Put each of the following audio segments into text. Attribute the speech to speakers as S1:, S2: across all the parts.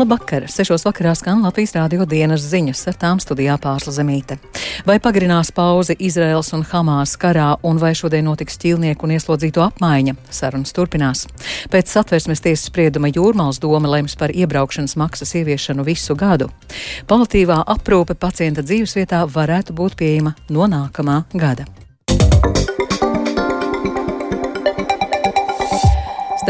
S1: Labvakar! Sešos vakarā skan Latvijas rādio dienas ziņas, ar tām studijā pārsla zemīte. Vai pagarinās pauze Izraels un Hamās karā, un vai šodien notiks ķīlnieku un ieslodzīto apmaiņa? Sarunas turpinās. Pēc satversmes tiesas sprieduma Jūrmals doma lems par iebraukšanas maksas ieviešanu visu gadu. Palatīvā aprūpe pacienta dzīvesvietā varētu būt pieejama no nākamā gada.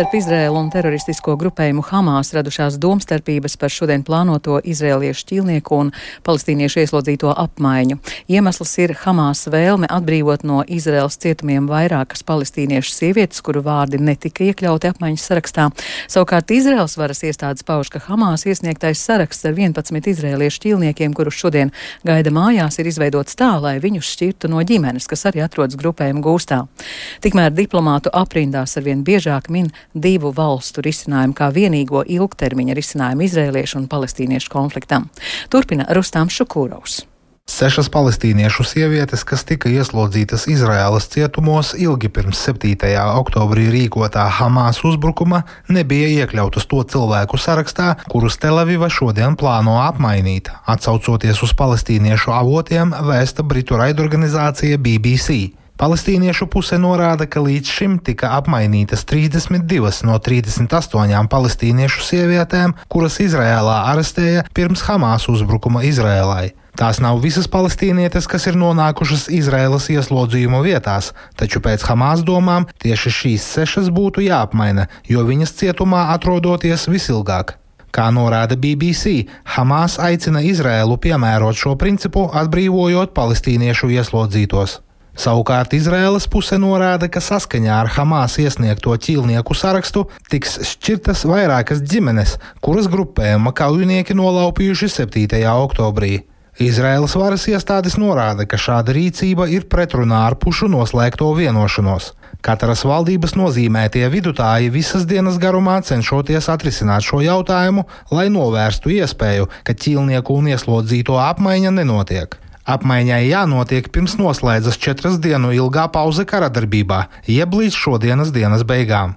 S1: Starp Izrēlu un teroristisko grupējumu Hamas radušās domstarpības par šodien plānoto izrēliešu ķīlnieku un palestīniešu ieslodzīto apmaiņu. Iemesls ir Hamas vēlme atbrīvot no Izrēlas cietumiem vairākas palestīniešu sievietes, kuru vārdi netika iekļauti apmaiņas sarakstā. Savukārt Izrēlas varas iestādes pauž, ka Hamas iesniegtais saraksts ar 11 izrēliešu ķīlniekiem, kurus šodien gaida mājās, ir izveidots tā, lai viņus šķirtu no ģimenes, kas arī atrodas grupējuma gūstā. Tikmēr diplomātu aprindās arvien biežāk min divu valstu risinājumu kā vienīgo ilgtermiņa risinājumu izrēliešu un palestīniešu konfliktam. Turpina Rustām Šukūrovs.
S2: Sešas palestīniešu sievietes, kas tika ieslodzītas Izraēlas cietumos ilgi pirms 7. oktobrī rīkotā Hamas uzbrukuma, nebija iekļautas to cilvēku sarakstā, kurus Telaviva šodien plāno apmainīt, atsaucoties uz palestīniešu avotiem, vēsta Britu raidorganizācija BBC. Palestīniešu puse norāda, ka līdz šim tika apmainītas 32 no 38 palestīniešu sievietēm, kuras Izrēlā arestēja pirms Hamas uzbrukuma Izrēlai. Tās nav visas palestīnietes, kas ir nonākušas Izraēlas ieslodzījuma vietās, taču pēc Hamas domām tieši šīs sešas būtu jāapmaina, jo viņas cietumā atrodoties visilgāk. Kā norāda BBC, Hamas aicina Izraēlu piemērot šo principu, atbrīvojot palestīniešu ieslodzītos. Savukārt Izraēlas puse norāda, ka saskaņā ar Hamas iesniegto ķīlnieku sarakstu tiks šķirtas vairākas ģimenes, kuras grupējuma kaujinieki nolaupījuši 7. oktobrī. Izraēlas varas iestādes norāda, ka šāda rīcība ir pretrunā ar pušu noslēgto vienošanos. Katras valdības nozīmētie vidutāji visas dienas garumā cenšoties atrisināt šo jautājumu, lai novērstu iespēju, ka ķīlnieku un ieslodzīto apmaiņa nenotiek. Apmaiņai jānotiek pirms noslēdzas četras dienu ilgā pauze karadarbībā, jeb līdz šodienas dienas beigām.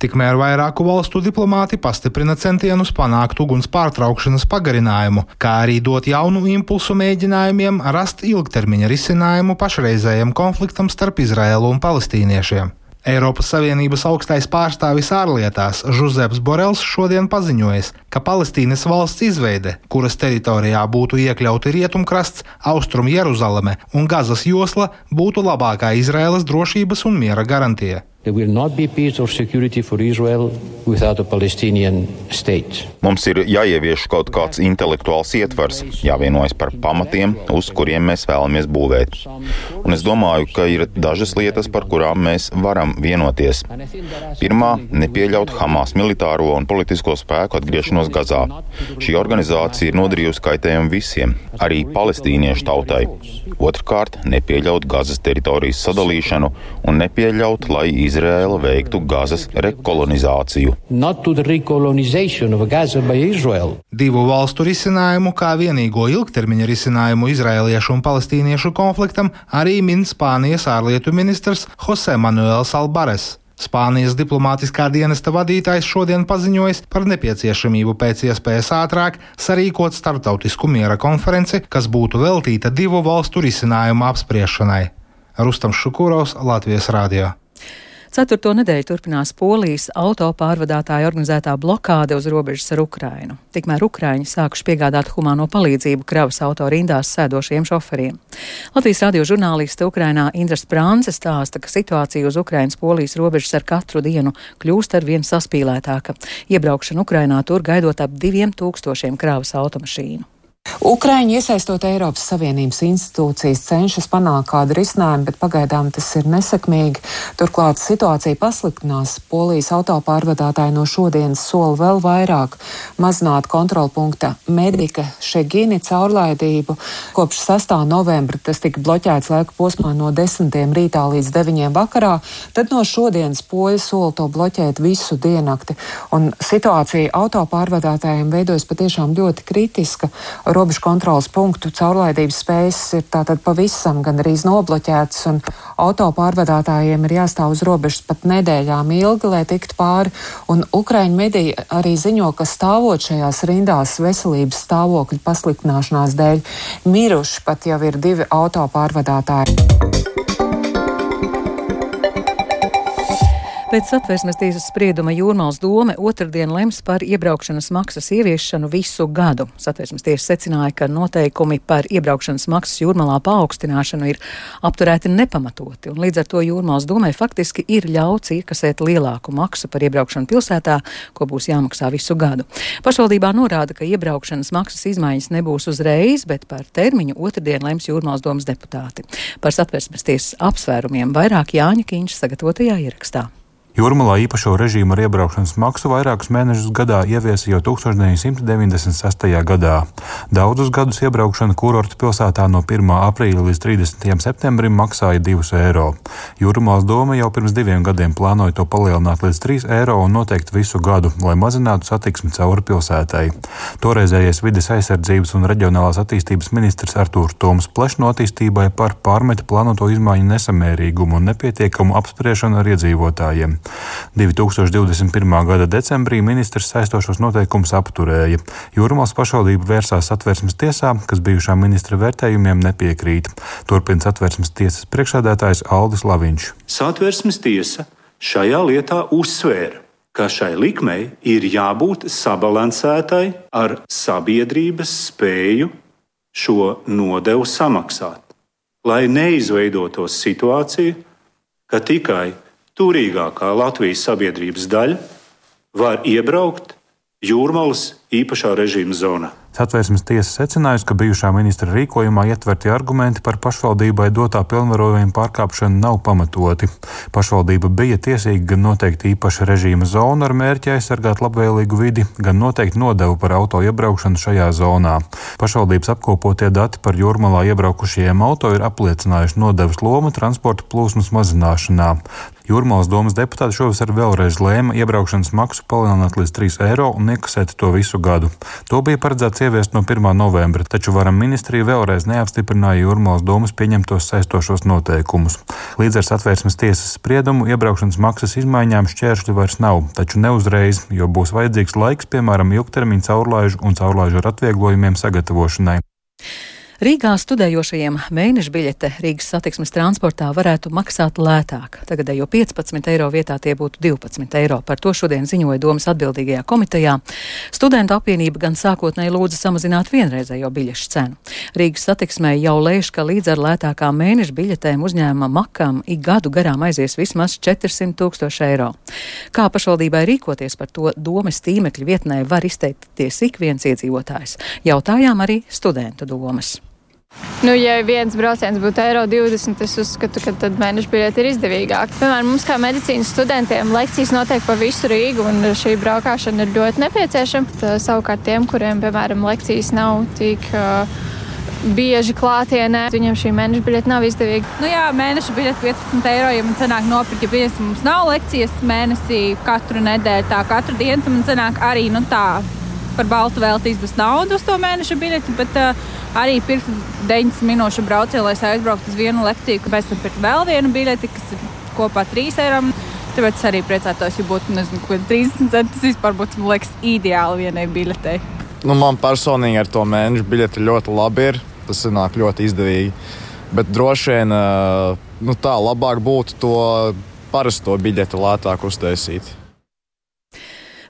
S2: Tikmēr vairāku valstu diplomāti pastiprina centienus panākt uguns pārtraukšanas pagarinājumu, kā arī dot jaunu impulsu mēģinājumiem rast ilgtermiņa risinājumu pašreizējam konfliktam starp Izraēlu un palestīniešiem. Eiropas Savienības augstais pārstāvis ārlietās Žuzeps Borels šodien paziņojis, ka Palestīnas valsts izveide, kuras teritorijā būtu iekļauti rietumkrasts, austrumu Jeruzaleme un Gazas josla, būtu labākā Izraēlas drošības un miera garantija.
S3: There will not be peace or security for Israel without a Palestinian state.
S4: Mums ir jāievieš kaut kāds intelektuāls ietvers, jāvienojas par pamatiem, uz kuriem mēs vēlamies būvēt. Un es domāju, ka ir dažas lietas, par kurām mēs varam vienoties. Pirmā - nepieļaut Hamas militāro un politisko spēku atgriešanos Gazā. Šī organizācija ir nodarījusi kaitējumu visiem, arī palestīniešu tautai. Otrkārt, nepieļaut Gazas teritorijas sadalīšanu un nepieļaut, lai Izraels Izraela veiktu Gazas rekolonizāciju.
S2: Divu valstu risinājumu kā vienīgo ilgtermiņa risinājumu izraeliešu un palestīniešu konfliktam arī min Spānijas ārlietu ministrs Jose Manuels Albares. Spānijas diplomātiskā dienesta vadītājs šodien paziņojis par nepieciešamību pēc iespējas ātrāk sarīkot starptautisku miera konferenci, kas būtu veltīta divu valstu risinājumu apspriešanai. Rustam Šukurovs, Latvijas Rādio.
S1: Ceturto nedēļu turpinās Polijas auto pārvadātāja organizētā blokāde uz robežas ar Ukrainu. Tikmēr Ukraiņi sākuši piegādāt humāno palīdzību kravas auto rindās sēdošiem šoferiem. Latvijas radio žurnāliste Ukrainā Indra Sprānce stāsta, ka situācija uz Ukrainas-Polijas robežas ar katru dienu kļūst ar vien saspīlētāka. Iebraukšana Ukrainā tur gaidot ap diviem tūkstošiem kravas automašīnu.
S5: Ukraiņi iesaistot Eiropas Savienības institūcijas cenšas panākt kādu risinājumu, bet pagaidām tas ir nesekmīgi. Turklāt situācija pasliktinās. Polijas autopārvadātāji no šodienas sola vēl vairāk mazināt kontrolpunkta medika Šegini caurlaidību. Kopš 6. novembra tas tika bloķēts laika posmā no 10. rītā līdz 9. vakarā, tad no šodienas poļi sola to bloķēt visu diennakti. Un situācija autopārvadātājiem veidojas patiešām ļoti kritiska robežu kontrolas punktu caurlaidības spējas ir tātad pavisam gan arī nobloķētas, un autopārvadātājiem ir jāstāv uz robežas pat nedēļām ilgi, lai tiktu pāri, un Ukraiņu mediji arī ziņo, ka stāvot šajās rindās veselības stāvokļa pasliktināšanās dēļ miruši pat jau ir divi autopārvadātāji.
S1: Pēc satversmes tiesas sprieduma Jūrmāls doma otrdien lems par iebraukšanas maksas ieviešanu visu gadu. Satversmes tiesa secināja, ka noteikumi par iebraukšanas maksas jūrmalā paaugstināšanu ir apturēti nepamatoti, un līdz ar to Jūrmāls domai faktiski ir ļauts iekasēt lielāku maksu par iebraukšanu pilsētā, ko būs jāmaksā visu gadu. Pašvaldībā norāda, ka iebraukšanas maksas izmaiņas nebūs uzreiz, bet par termiņu otrdien lems Jūrmāls domas deputāti. Par satversmes tiesas apsvērumiem vairāk Jāņa Kīņš sagatavotajā ierakstā.
S6: Jūrmalā īpašo režīmu ar iebraukšanas maksu vairākus mēnešus gadā ieviesa jau 1996. gadā. Daudzus gadus iebraukšana kurorta pilsētā no 1. aprīļa līdz 30. septembrim maksāja 2 eiro. Jūrmālas doma jau pirms diviem gadiem plānoja to palielināt līdz 3 eiro un noteikti visu gadu, lai mazinātu satiksmi cauri pilsētai. Toreizējais vides aizsardzības un reģionālās attīstības ministrs Artūrs Toms pleš no attīstībai par pārmeta plānoto izmaiņu nesamērīgumu un nepietiekamu apspriešanu ar iedzīvotājiem. 2021. gada decembrī ministrs saistošos noteikumus apturēja. Jūrmālas pašvaldība vērsās satversmes tiesā, kas bijušā ministra vērtējumiem nepiekrīt. Turpina satversmes tiesas priekšsēdētājs Aldis Laviņš.
S7: Satversmes tiesa šajā lietā uzsvēra, ka šai likmei ir jābūt sabalansētai ar sabiedrības spēju šo nodevu samaksāt, lai neizveidotos situācija, ka tikai turīgākā Latvijas sabiedrības daļa var iebraukt jūrmālas īpašā režīma zonā.
S6: Satvērsmes tiesa secinājusi, ka bijušā ministra rīkojumā ietverti argumenti par pašvaldībai dotā pilnvarojuma pārkāpšanu nav pamatoti. Pašvaldība bija tiesīga gan noteikt īpaša režīma zonu ar mērķi aizsargāt labvēlīgu vidi, gan noteikt nodevu par auto iebraukšanu šajā zonā. Pašvaldības apkopotie dati par jūrmalā iebraukušajiem auto ir apliecinājuši nodevas lomu transporta plūsmas mazināšanā. Jūrmālas domas deputāti šovasar vēlreiz lēma iebraukšanas maksu palielināt līdz 3 eiro un iekasēt to visu gadu. To bija paredzēts ieviest no 1. novembra, taču varam ministrija vēlreiz neapstiprināja Jūrmālas domas pieņemtos saistošos noteikumus. Līdz ar satvērsmes tiesas spriedumu iebraukšanas maksas izmaiņām šķēršļi vairs nav, taču ne uzreiz, jo būs vajadzīgs laiks, piemēram, ilgtermiņa caurlaižu un caurlaižu ar atvieglojumiem sagatavošanai.
S1: Rīgā studējošajiem mēneša biļete Rīgas satiksmes transportā varētu maksāt lētāk. Tagadējo 15 eiro vietā tie būtu 12 eiro. Par to šodien ziņoja domas atbildīgajā komitejā. Studentu apvienība gan sākotnēji lūdza samazināt vienreizējo biļešu cenu. Rīgas satiksmē jau lēš, ka līdz ar lētākām mēneša biļetēm uzņēmuma makām ik gadu garām aizies vismaz 400 tūkstoši eiro. Kā pašvaldībai rīkoties par to domas tīmekļa vietnē var izteikties ik viens iedzīvotājs. Jautājām arī studentu domas.
S8: Nu, ja viens brauciens būtu eiro 20, es uzskatu, ka tad mēneša biļete ir izdevīgāka. Piemēram, mums kā medicīnas studentiem lekcijas notiek pa visu Rīgu, un šī braukšana ir ļoti nepieciešama. Tā, savukārt tiem, kuriem, piemēram, lekcijas nav tik. Uh, bieži klātienē. Viņam šī mēneša biļete nav izdevīga.
S9: Nu jā, mēneša biļete 15 eiro. Ja man sanāk nopirkt, ja piemēram mums nav lekcijas mēnesī katru nedēļu, tā katru dienu, man sanāk arī nu, tā par baltu veltīs bez naudas uz to mēneša biļeti, bet uh, arī pirkt 90 minūšu braucienu, lai aizbrauktu uz vienu lekciju, pēc tam pirkt vēl vienu biļeti, kas ir kopā 3 eiro. Tāpēc es arī priecātos, ja būtu nezinu, 30 centi. Tas vispār būtu liekas, ideāli vienai biļetei.
S10: Nu, man personīgi ar to mēnešu biļeti ļoti labi ir. Tas nāk ļoti izdevīgi. Bet droši vien nu, tā labāk būtu to parasto biļeti lētāk uztaisīt.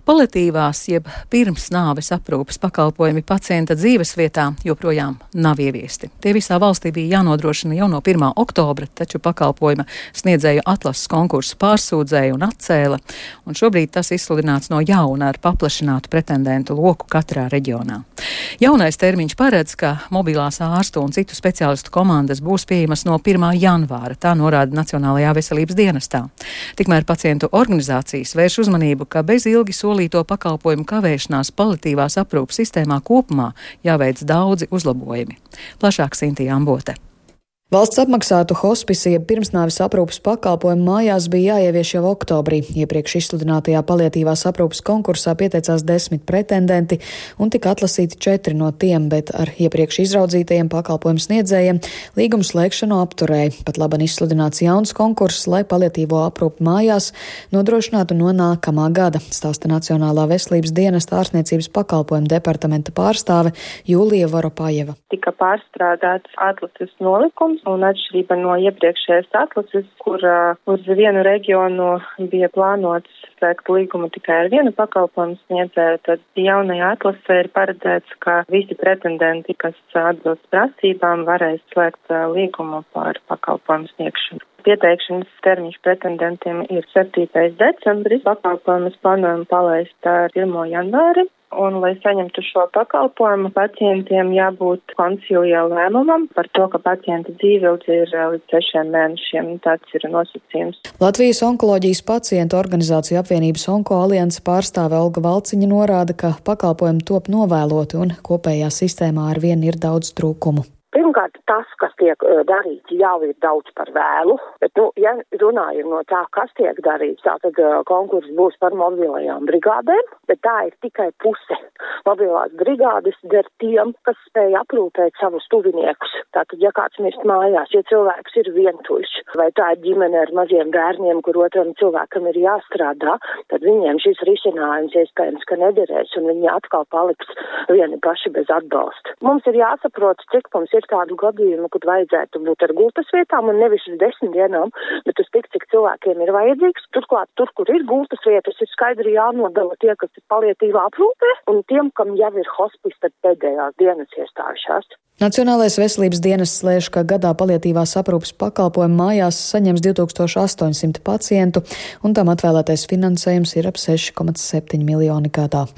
S1: Paliatīvās, jeb pirms nāves aprūpes pakalpojumi pacienta dzīvesvietā joprojām nav ieviesti. Tie visā valstī bija jānodrošina jau no 1. oktobra, taču pakalpojuma sniedzēju atlases konkursu pārsūdzēja un atcēla, un šobrīd tas izsludināts no jauna ar paplašinātu pretendentu loku katrā reģionā. Jaunais termiņš paredz, ka mobilās ārstu un citu speciālistu komandas būs pieejamas no 1. janvāra, tā norāda Nacionālajā veselības dienestā. Tikmēr pacientu organizācijas vērš uzmanību, ka bez ilgi solījumu solīto pakalpojumu kavēšanās palitīvās aprūpas sistēmā kopumā jāveic daudzi uzlabojumi. Plašāk Sintīja Ambote.
S11: Valsts apmaksātu hospisi, jeb pirmsnāvis aprūpas pakalpojumu mājās bija jāievieš jau oktobrī. Iepriekš izsludinātajā palietīvās aprūpas konkursā pieteicās desmit pretendenti un tika atlasīti četri no tiem, bet ar iepriekš izraudzītajiem pakalpojumu sniedzējiem līgumu slēgšanu apturēja. Pat laban izsludināts jauns konkurss, lai palietīvo aprūpu mājās nodrošinātu no nākamā gada, stāsta Nacionālā veselības dienesta ārsniecības pakalpojumu departamenta pārstāve Jūlija Varopājeva.
S12: Tika pārstrādāts atlases nolikums un atšķirība no iepriekšējās atlases, kur uh, uz vienu reģionu bija plānots slēgt līgumu tikai ar vienu pakalpojumu sniedzēju, tad jaunajā atlasē ir paredzēts, ka visi pretendenti, kas atbilst prasībām, varēs slēgt uh, līgumu par pakalpojumu sniegšanu. Pieteikšanas termiņš pretendentiem ir 7. decembris, pakalpojumus plānojam palaist ar 1. janvāri un, lai saņemtu šo pakalpojumu, pacientiem jābūt koncilijā lēmumam par to, ka pacienta dzīveilgi ir eh, līdz sešiem mēnešiem. Tāds ir nosacījums.
S11: Latvijas onkoloģijas pacientu organizācija apvienības Onko alianses pārstāve Olga Valciņa norāda, ka pakalpojumi top novēloti un kopējā sistēmā ar vienu ir daudz trūkumu.
S13: Pirmkārt, tas, kas tiek darīts, jau ir daudz par vēlu, bet, nu, ja runājam no tā, kas tiek darīts, tā tad konkurss būs par mobilajām brigādēm, bet tā ir tikai puse. Mobilās brigādes der tiem, kas spēj aprūpēt savus tuviniekus. Tātad, ja kāds mirst mājās, ja cilvēks ir vientuļš, vai tā ir ģimene ar maziem bērniem, kur otram cilvēkam ir jāstrādā, tad viņiem šis risinājums iespējams, ka nederēs, un viņi atkal paliks vieni paši bez atbalsta. Mums ir jāsaprot, cik mums ir ir tādu gadījumu, kad vajadzētu būt ar gultas vietām un nevis uz desmit dienām, bet uz tik, cik cilvēkiem ir vajadzīgs. Turklāt, tur, kur ir gultas vietas, ir skaidri jānodala tie, kas ir palietīvā aprūpē, un tiem, kam jau ir hospis, tad pēdējās dienas iestājušās.
S11: Nacionālais veselības dienas slēdz, ka gadā palietīvās aprūpas pakalpojumu mājās saņems 2800 pacientu, un tam atvēlētais finansējums ir ap 6,7 miljoni gadā.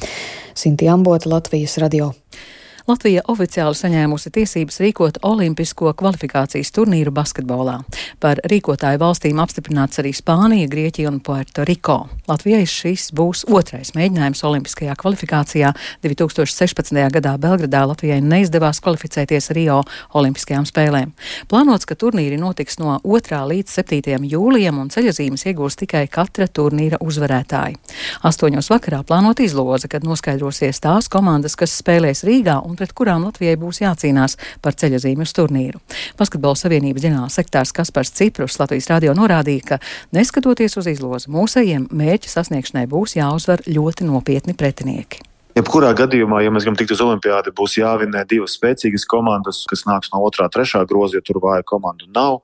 S11: Sinti Ambota, Latvijas radio.
S1: Latvija oficiāli saņēmusi tiesības rīkot olimpisko kvalifikācijas turnīru basketbolā. Par rīkotāju valstīm apstiprināts arī Spānija, Grieķija un Puerto Riko. Latvijai šis būs otrais mēģinājums olimpiskajā kvalifikācijā. 2016. gadā Belgradā Latvijai neizdevās kvalificēties Rio olimpiskajām spēlēm. Plānots, ka turnīri notiks no 2. līdz 7. jūlijam un ceļazīmes iegūs tikai katra turnīra uzvarētāji. Astoņos vakarā plānot izloze, kad noskaidrosies tās komandas, kas spēlēs Rīgā un pret kurām Latvijai būs jācīnās par ceļazīmes turnīru. Basketbola savienības ģenerāls sektārs Kaspars Ciprus Latvijas radio norādīja, ka neskatoties uz izlozi, mūsējiem mērķa sasniegšanai būs jāuzvar ļoti nopietni pretinieki.
S14: Jebkurā gadījumā, ja mēs gribam tikt uz olimpiādu, būs jāvinē divas spēcīgas komandas, kas nāks no otrā, trešā groza, jo tur vāja komandu nav.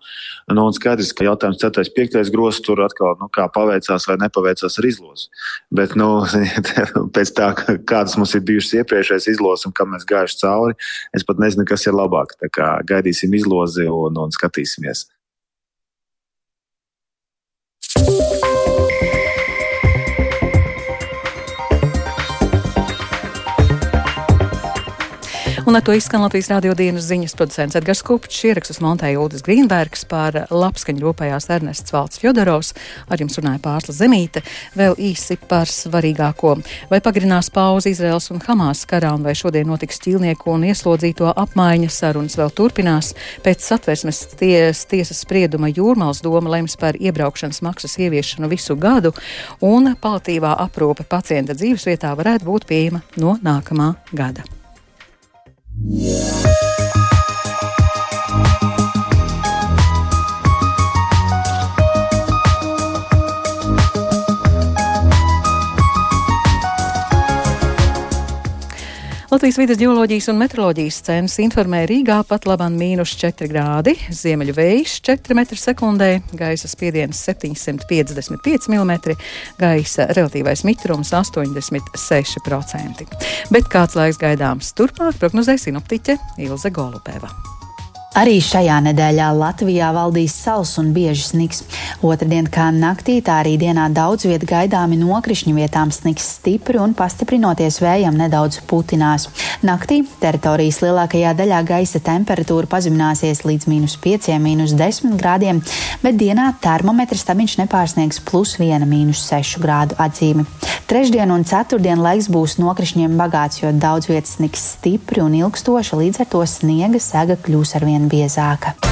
S14: Nu, un skaidrs, ka jautājums 4. 5. grozs tur atkal nu, paveicās vai nepaveicās ar izlozi. Bet nu, pēc tā, kādas mums ir bijušas iepriekšējās izlozes un kam mēs gājuši cauri, es pat nezinu, kas ir labāk. Tā kā gaidīsim izlozi un, un skatīsimies.
S1: Un ar to izskan Latvijas radio dienas ziņas producents Edgars Kupčs, ierakstus montēja Uldis Grīnbergs par labskaņu rūpējās Ernests Valds Fjodorovs, ar jums runāja Pārsla Zemīte, vēl īsi par svarīgāko. Vai pagarinās pauzi Izraels un Hamas karā un vai šodien notiks ķīlnieku un ieslodzīto apmaiņa sarunas vēl turpinās? Pēc satversmes ties, tiesas sprieduma Jūrmals doma lems par iebraukšanas maksas ieviešanu visu gadu un palatīvā aprūpe pacienta dzīvesvietā varētu būt pieejama no nākamā gada. Yeah. Latvijas vidas geoloģijas un meteoroloģijas centrs informē Rīgā pat labam mīnus 4 grādi, ziemeļu vējš 4 m2, gaisa spiediens 755 mm, gaisa relatīvais mitrums 86%. Bet kāds laiks gaidāms turpmāk prognozē sinoptiķe Ilze Golubeva.
S15: Arī šajā nedēļā Latvijā valdīs sals un bieži sniks. Otradien kā naktī, tā arī dienā daudz viet gaidāmi nokrišņu vietām sniks stipri un pastiprinoties vējam nedaudz putinās. Naktī teritorijas lielākajā daļā gaisa temperatūra pazemināsies līdz mīnus 5, mīnus 10 grādiem, bet dienā termometra stabiņš nepārsniegs plus 1, mīnus 6 grādu atzīmi. Trešdien un ceturtdien laiks būs nokrišņiem bagāts, jo daudz vietas sniks stipri un ilgstoši, līdz ar to sniega sega kļūs arvien biezāka.